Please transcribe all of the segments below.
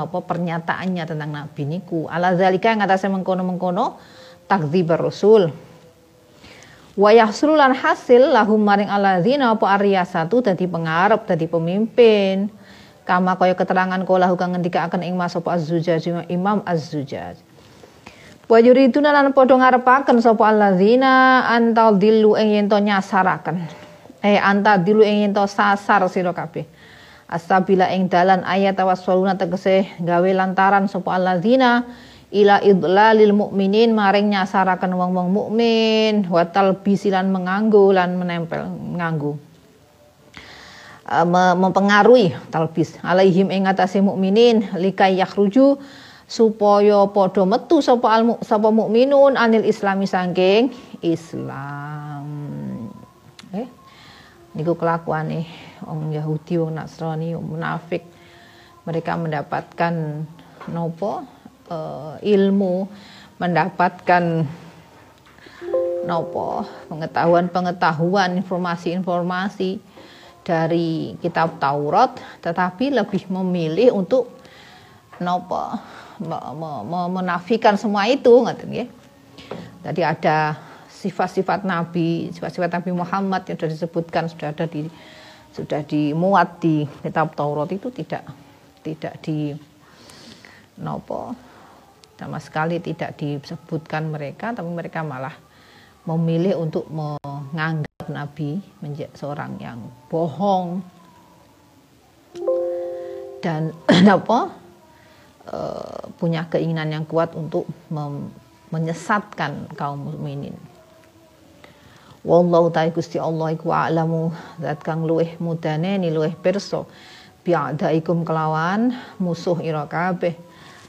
napa pernyataannya tentang nabi niku ala zalika yang atasnya mengkono-mengkono takdzibar rasul wa yahsululan hasil lahum maring alladzina apa satu dadi pengarep dadi pemimpin kama kaya keterangan kula kang ngendika akan ing mas az-zujaj Imam az-zujaj Wa yuriduna lan padha ngarepaken sapa alladzina antal dilu ing yen nyasaraken. Eh anta dilu ing yen sasar sira kabeh. Astabila ing dalan ayat tawassuluna tegese gawe lantaran sapa alladzina ila idlalil mukminin maring nyasaraken wong-wong mukmin wa talbisilan menganggo lan menempel nganggo uh, mempengaruhi talbis alaihim ing atase mukminin likai yakhruju supaya padha metu sapa al sapa mukminun anil islami sangking Islam. Eh niku kelakuane wong Yahudi wong Nasrani wong munafik mereka mendapatkan nopo uh, ilmu mendapatkan nopo pengetahuan-pengetahuan informasi-informasi dari kitab Taurat tetapi lebih memilih untuk nopo menafikan semua itu ngoten nggih. Tadi ada sifat-sifat Nabi, sifat-sifat Nabi Muhammad yang sudah disebutkan sudah ada di sudah dimuat di kitab Taurat itu tidak tidak di nopo sama sekali tidak disebutkan mereka tapi mereka malah memilih untuk menganggap Nabi menjadi seorang yang bohong dan apa Eh, punya keinginan yang kuat untuk menyesatkan kaum mukminin. Wallahu ta'ala Gusti Allah iku a'lamu. Zat kang luweh mudane ni luweh pirsa. Bi'adaikum kelawan musuh ira kabeh.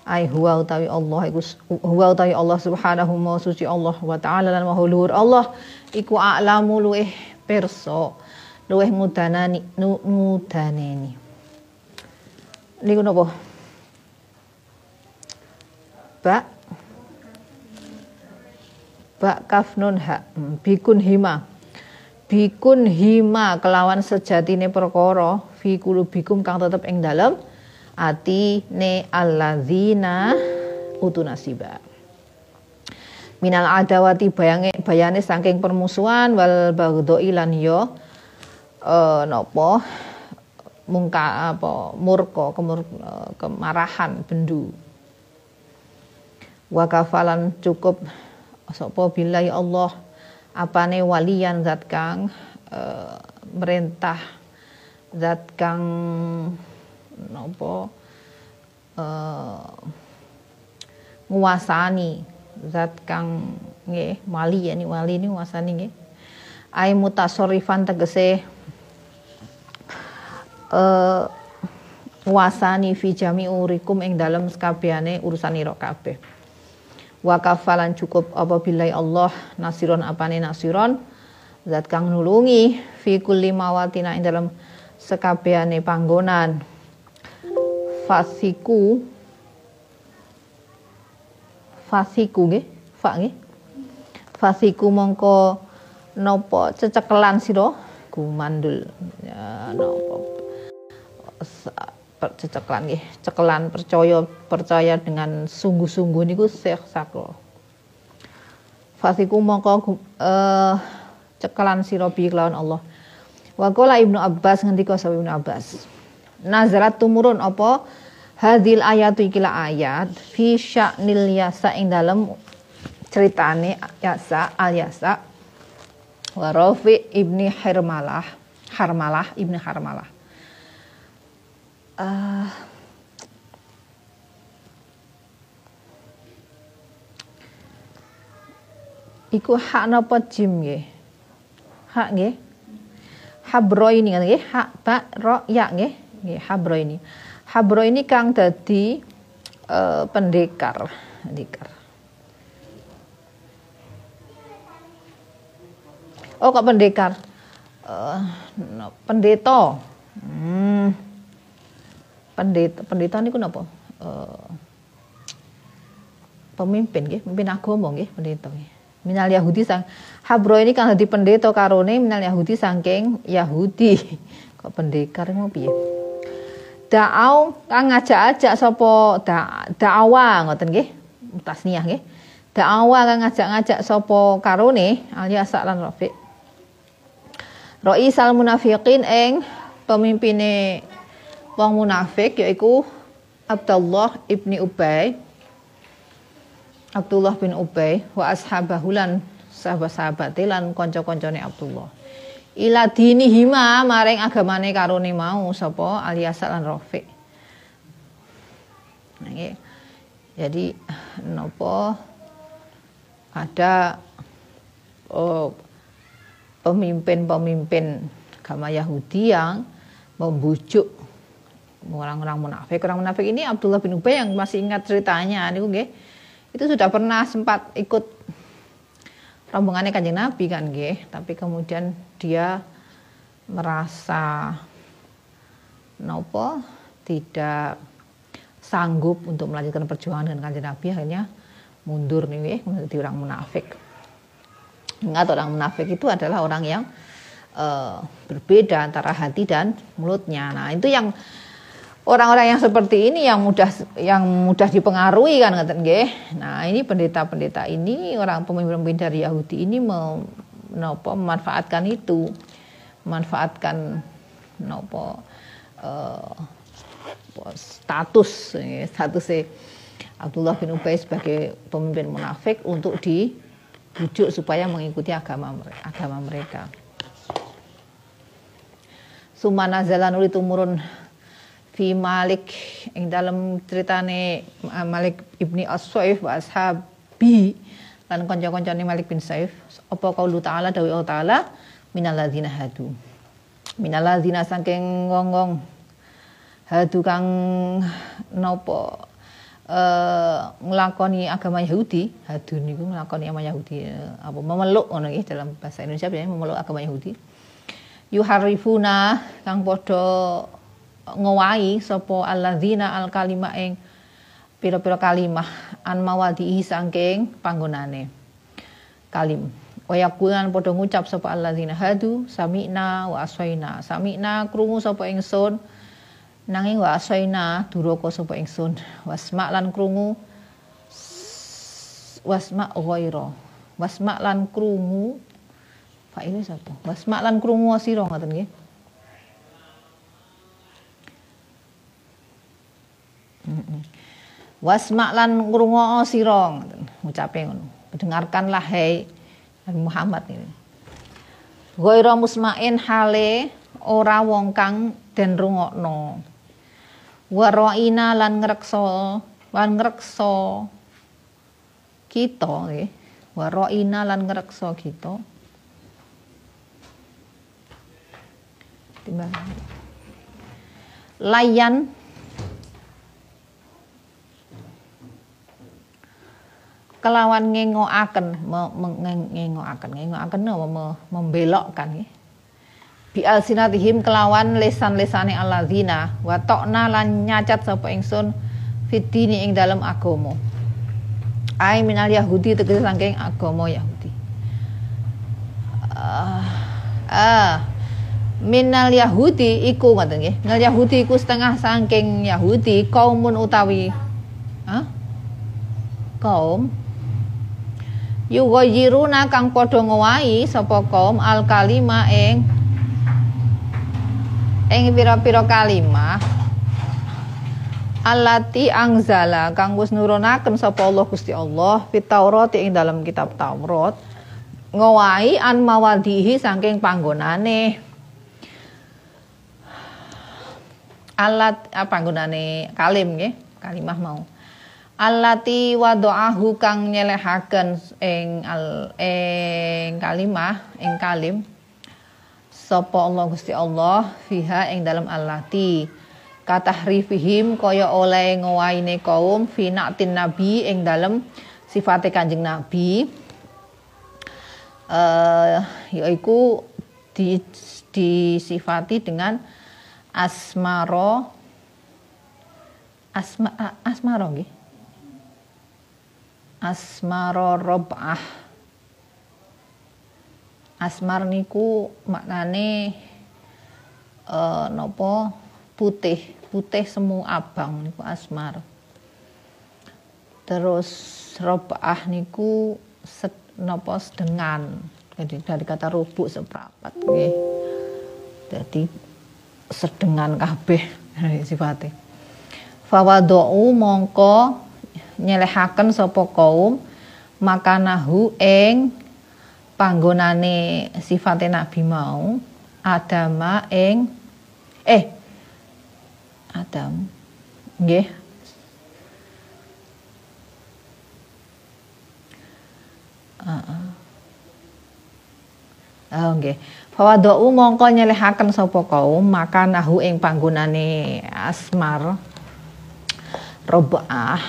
Ai huwa utawi Allah iku huwa utawi Allah subhanahu wa suci Allah wa ta'ala lan maha luhur Allah. Iku a'lamu luweh pirsa luweh mudanani mudaneni niku napa? Ba ba kaf nun ha hmm, bikun hima. Bikun hima kelawan sejatine perkara fi bikum kang tetep ing dalem ati ne alladzina utunasiba minal adawati bayange bayane saking permusuhan wal bagdo ilan yo uh, napa mungka apa murka kemur, uh, kemarahan bendu. Wa kafalan cukup sapa billahi Allah apane walian zat kang uh, merintah zat kang napa uh, nguasani zat kang nggih wali ya ni wali ini nguasani nggih. Ai mutasorifan tegese uh, wasani fi jami urikum ing dalam sekabehane urusan ira wa kafalan cukup apabila Allah nasiron apane nasiron. Zat kang nulungi fi kulli mawatina ing dalam sekabehane panggonan. Fasiku. Fasiku nggih fa nggih. Fasiku mongko nopo cecekelan sira? Gumandul cecekelan nggih. Cekelan percaya percaya dengan sungguh-sungguh niku Syekh Sakro Fasiku mongko uh, cekelan sira bi kelawan Allah. Wa Ibnu Abbas ngendika sapa Ibnu Abbas? Nazarat tumurun apa? Hadil ayatu ikila ayat fi sya'nil yasa ing dalem ceritane yasa al yasa. Wa Rafi ibni Harmalah Harmalah ibni Harmalah uh, iku hak napa jim nggih? Hak nggih? Habro ini kan nggih? Hak ba ro ya nggih? Nggih habro ini habro ini kang dadi uh, pendekar. Pendekar. Oh kok pendekar? Uh, no, pendeta. Hmm pendeta pendeta niku napa? Uh, pemimpin nggih pemimpin agama nggih pendeta nggih. Minal Yahudi sang Habro ini kan dadi pendeta karone minal Yahudi saking Yahudi. Kok pendekar mau piye? Da'au kang ngajak-ajak sapa da, da'awa ngoten nggih tasniyah nggih. Da'awa kang ngajak-ngajak sapa karone alias lan rafiq. Roisal munafiqin eng pemimpine wong munafik yaiku Abdullah ibni Ubay. Abdullah bin Ubay wa ashabahu lan sahabat-sahabat lan kanca-kancane Abdullah. Ila dinihima maring agamane karone mau sapa alias lan Rafiq. Jadi nopo? Ada oh, pemimpin-pemimpin agama Yahudi yang membujuk orang-orang munafik. Orang munafik ini Abdullah bin Ubay yang masih ingat ceritanya niku nggih. Itu sudah pernah sempat ikut rombongannya Kanjeng Nabi kan nggih, tapi kemudian dia merasa nopo tidak sanggup untuk melanjutkan perjuangan dengan Kanjeng Nabi akhirnya mundur nih menjadi orang munafik. Ingat orang munafik itu adalah orang yang uh, berbeda antara hati dan mulutnya. Nah, itu yang orang-orang yang seperti ini yang mudah yang mudah dipengaruhi kan ngaten nggih. Nah, ini pendeta-pendeta ini orang pemimpin-pemimpin dari Yahudi ini menopo memanfaatkan itu. Memanfaatkan nopo uh, status status Abdullah bin Ubay sebagai pemimpin munafik untuk di bujuk supaya mengikuti agama agama mereka. Sumana zalanul itu murun fi Malik ing dalam ceritane uh, Malik ibni As-Saif wa ashabi lan kanca-kancane Malik bin Saif apa kaulu ta'ala? Dawi Allah ta'ala minal ladzina hadu. Minal ladzina saking ngong hadu kang nopo uh, nglakoni agama Yahudi, hadun niku nglakoni agama Yahudi uh, apa memeluk ngono nggih dalam bahasa Indonesia biasanya memeluk agama Yahudi. Yuharifuna kang padha ngowahi sapa alladzina al kalima ing pira-pira kalimah an mawadihi saking panggonane. Kalim. Waya kulan padha ngucap sapa alladzina hadu sami'na wa aswaina. Sami'na krungu sapa ingsun nanging wa asaina duraka sapa ingsun wasma lan krungu wasma ghaira wasma lan krungu faile sapa wasma lan krungu sira ngoten nggih Wasma lan ngrungono sira ngucape ngono. Dengarkanlah hai Nabi Muhammad ini. Ghaira musmain hale ora wong kang den rungokno waroina lan ngrekso lan ngrekso kita nggih waroina lan ngrekso kita timbang layan kelawan ngengoaken ngengoaken ngengoaken membelokkan nggih. Bi alsinatihim kelawan lesan-lesane alladzina wa tokna lan nyacat sapa ingsun fitini ing dalam agama. Ai minal yahudi tegese saking agama yahudi. Ah uh, minal yahudi iku ngoten nggih. Minal yahudi iku setengah saking yahudi kaumun utawi ah kaum yughayyiruna kang padha ngowahi sapa kaum al kalima ing ing pira-pira kalimah. Alati angzala kang wis nurunaken sapa Allah Gusti Allah fit Taurat ing dalam kitab Taurat ngowahi an mawadihi saking panggonane. Alat apa ah, panggonane kalim nggih kalimah mau alati wadoahu kang nyelehaken ing al ing kalimah ing kalim. Sapa Allah Gusti Allah fiha ing dalam allati. Rifihim kaya oleh ngowaine kaum fi na'tin nabi ing dalam sifate Kanjeng Nabi. Eh yaiku di disifati dengan asmaro asma asmaro nggih asmaro robah asmar niku maknane uh, nopo? Putih. Putih semu abang niku asmar. Terus robaah niku set, nopo? Sedengan. Jadi dari kata rubuk seprapat nggih. Jadi sedengan kabeh sifatnya fawadou mongko nyelehaken sapa kaum makanahu ing panggonane sifate nabi mau adama ing eh Adam nggih. Uh, Oh nggih. Fawadau mongko nyelehaken sapa kaum maka nahu ing panggonane asmar Robah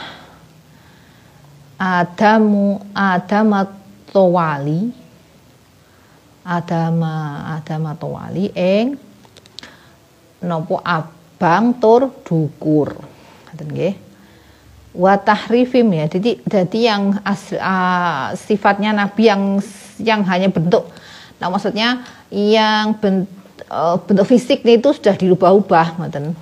Adamu Adama Tawali Adama Adama Tawali ing nopo abang tur dukur. Ngoten nggih. Ya. Jadi jadi yang as, uh, sifatnya nabi yang yang hanya bentuk Nah maksudnya yang bentuk, uh, bentuk fisik itu sudah dirubah-ubah, ngoten.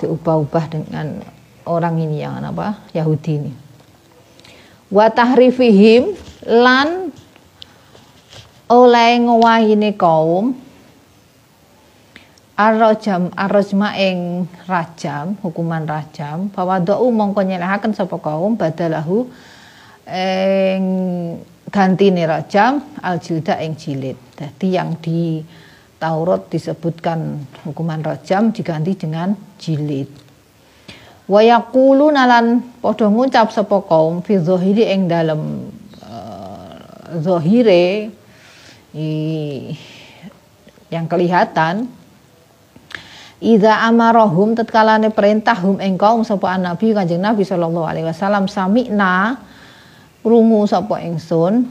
Diubah-ubah dengan orang ini yang apa? Yahudi ini. Wa tahrifihim lan oleh ngowahine kaum arrojam arrojma ing rajam hukuman rajam bahwa do'u mongko nyelehaken sapa kaum badalahu ing ganti rajam al jilda ing jilid. Jadi yang di Taurat disebutkan hukuman rajam diganti dengan jilid. Wa yaqulu nalan padha ngucap sapa kaum fi zahiri ing dalem uh, zahire yang kelihatan Iza amarahum tatkalane perintahum ing kaum sapa nabi Kanjeng Nabi sallallahu alaihi wasallam sami'na rungu sapa ingsun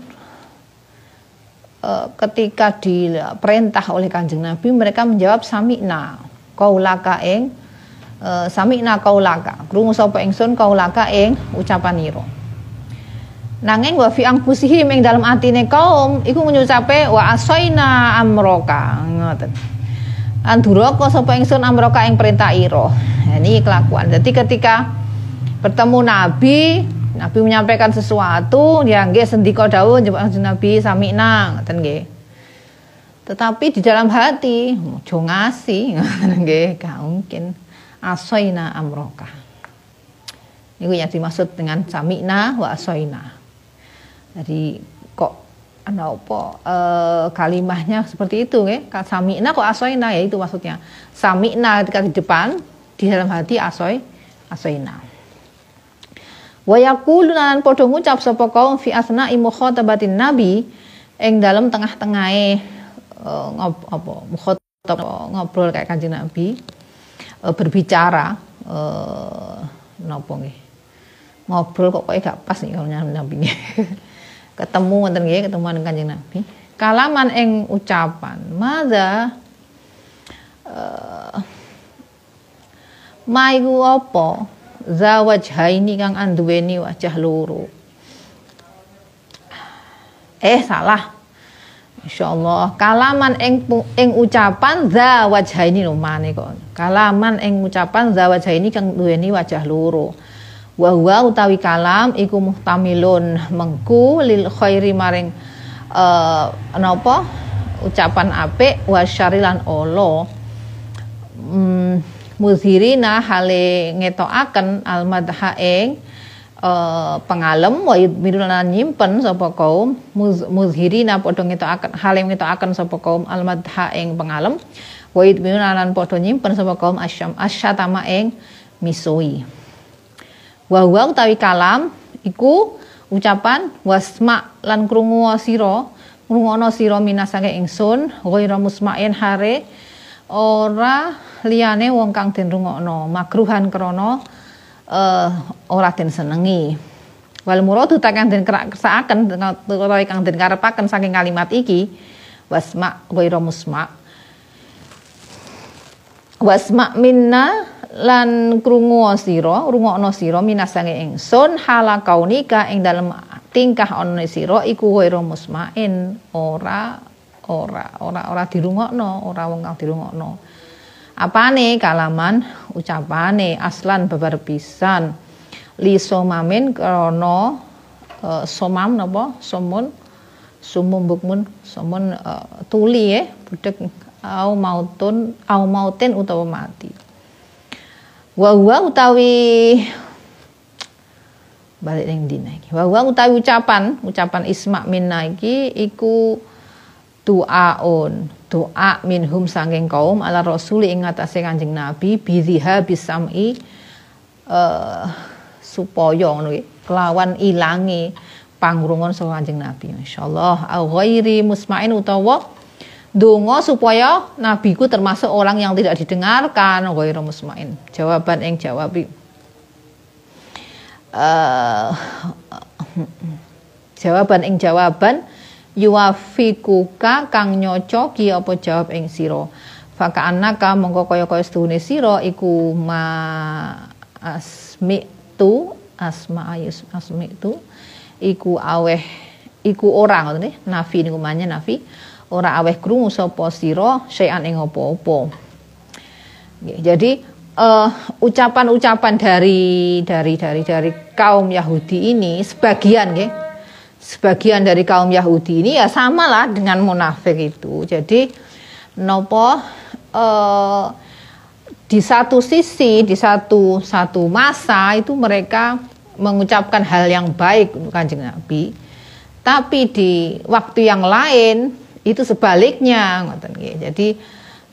e, ketika diperintah oleh Kanjeng Nabi mereka menjawab sami'na kaulaka ing e, sami'na kaulaka krungu sapa ingsun kaulaka ing ucapanira nanging wa fi angpusihim ing dalam atine kaum iku ngucape wa asaina amroka. Ngoten. Anduraka sapa ingsun amroka ing perintah ira ini kelakuan. Jadi ketika bertemu nabi Nabi menyampaikan sesuatu ya nggih sendika dawuh Nabi samina ngoten nggih. Tetapi di dalam hati ojo ngasi nggih gak mungkin asoina amroka. Ini yang dimaksud dengan samina wa asoina. Jadi kok ada apa e, kalimahnya seperti itu nggih. Samina kok asoina ya itu maksudnya. Samina ketika di depan di dalam hati asoi asoina. Wa yaqulun lan padha ngucap sapa kaum fi asna'i mukhatabatin nabi ing dalam tengah-tengahe uh, ngob, apa mukhatab ngobrol kayak Kanjeng Nabi berbicara uh, napa nggih? Ngobrol kok kayak gak pas nih kalau Nabi ketemu wonten nggih ketemu dengan Kanjeng Nabi. Kalaman ing ucapan madza uh, maiku apa? Zawajhaini kang anduweni wajah loro. Eh salah insyaallah. Kalaman ing ing ucapan zawajhaini lumane kok. Kalaman ing ucapan zawajhaini kang duweni wajah loro. Wa huwa utawi kalam iku muhtamilun mengku lil khairi maring uh, napa? Ucapan apik wa syarilan Allah hmm, muzhirina hale ngetokaken al madha ing uh, pengalem wa yudmiruna nyimpen sapa kaum muzhirina padha ngetokaken hale ngetokaken sapa kaum al madha ing pengalem wa yudmiruna lan padha nyimpen sapa kaum asyam asyatama ing misui wa huwa utawi kalam iku ucapan wasma lan krungu sira ngrungono sira minasake ingsun ghairu musma'in hare ora liyane wong kang den rungokno makruhan krana uh, ora den senengi. Wal muradu takang den kersakaken utawa kang den karepaken saking kalimat iki wasma ghairu musma. Wasma minna lan krungu sira rungokno sira minasange ingsun hala kaunika ing dalem tingkah ana sira iku ghairu musmain. Ora ora ora ora dirungokno ora wong kang dirungokno apane kalaman ucapane aslan babar pisan. Li somamin krana uh, somam napa somun sumum bukmun somun uh, tuli ya budek au mautun au mautin utawa mati. Wa utawi balik ning dina iki. Wa utawi ucapan ucapan isma minna iki iku duaun doa minhum sanging kaum ala rasuli ing atase Kanjeng Nabi bidhiha bisami uh, supaya kelawan ilangi pangrungon saka Kanjeng Nabi. Masyaallah au ghairi musmain utawa donga supaya nabiku termasuk orang yang tidak didengarkan ghairu musmain. Jawaban ing jawab uh, jawaban ing jawaban yuwafikuka kang nyocoki apa jawab ing sira? Faka anaka mongko kaya-kaya sedune sira iku ma asmi tu asma ayus asmi tu iku aweh iku ora ngoten nafi niku manya nafi. Ora aweh krungu sapa sira sayan ing apa-apa. Jadi uh, ucapan-ucapan dari dari dari dari kaum Yahudi ini sebagian nggih sebagian dari kaum Yahudi ini ya sama lah dengan munafik itu. Jadi nopo eh, di satu sisi, di satu satu masa itu mereka mengucapkan hal yang baik untuk kanjeng Nabi, tapi di waktu yang lain itu sebaliknya, jadi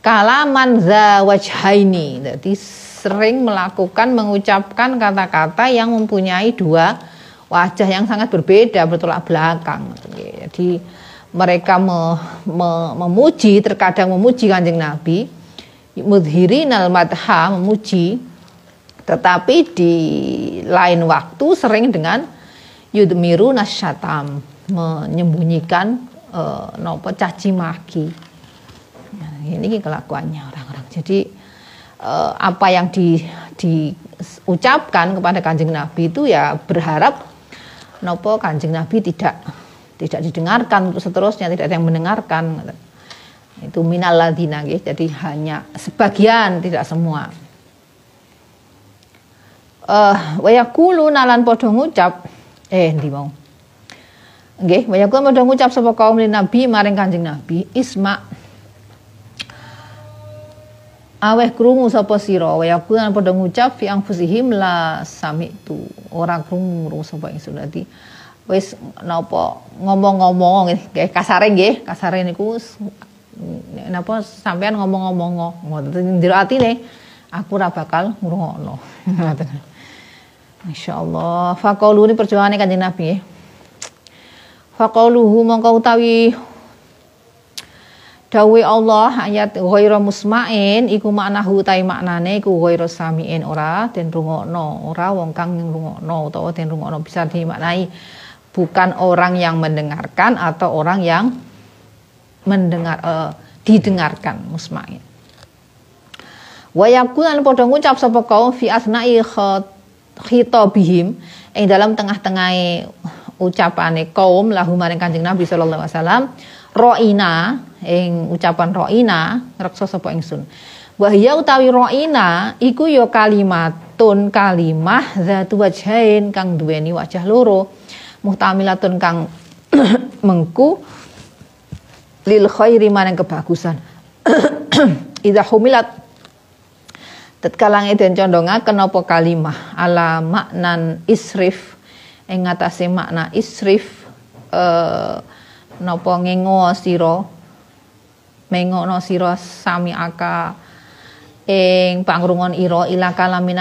kalaman zawajhaini, jadi sering melakukan mengucapkan kata-kata yang mempunyai dua wajah yang sangat berbeda bertolak belakang. Jadi mereka me, me, memuji terkadang memuji kanjeng Nabi. Mudhirin al madha memuji. Tetapi di lain waktu sering dengan yudmiru nasyatam menyembunyikan uh, nopo caci maki. Nah, ini kelakuannya orang-orang. Jadi uh, apa yang di diucapkan kepada kanjeng Nabi itu ya berharap nopo kanjeng Nabi tidak tidak didengarkan untuk seterusnya tidak ada yang mendengarkan. Itu minal ladina jadi hanya sebagian tidak semua. Eh wayakulu nalan podo ngucap eh ndi mau nggih wayakulu podo ngucap sapa kaum Nabi maring Kanjeng Nabi isma aweh krungu sapa sira? Wa yakulan padha ngucap fi anfusihim la sami'tu. Ora krungu sapa ingsun. Dadi wis napa ngomong-ngomong nggih kasare nggih kasare niku napa sampean ngomong-ngomong ngoten ndiro atine aku ora bakal ngrungokno. Ngoten. Insyaallah. Faqaulu ni perjuangane kanjeng Nabi nggih. Faqauluhu mongko utawi Dawe Allah ayat ghairu musmain iku maknahu tai maknane iku ghairu samiin ora den rungokno, ora wong kang rungokno utawa den rungokno bisa dimaknai bukan orang yang mendengarkan atau orang yang mendengar uh, didengarkan musmain. Wa yakulan padha ngucap sapa kaum fi asna'i khitabihim ing dalam tengah-tengah ucapane kaum lahu maring Kanjeng Nabi sallallahu alaihi wasallam roina ing ucapan roina reksa sapa ingsun. Wahya utawi roina iku ya kalimatun kalimah zatu wajhain kang duweni wajah loro. Muhtamilatun kang mengku lil khairi maring kebagusan. Idza humilat tatkala den condongaken apa kalimah? Ala maknan isrif ing ngatasé makna isrif eh napa ngengo sira? Mengono sira sami aka. Ing pangrungon ira ila kalamina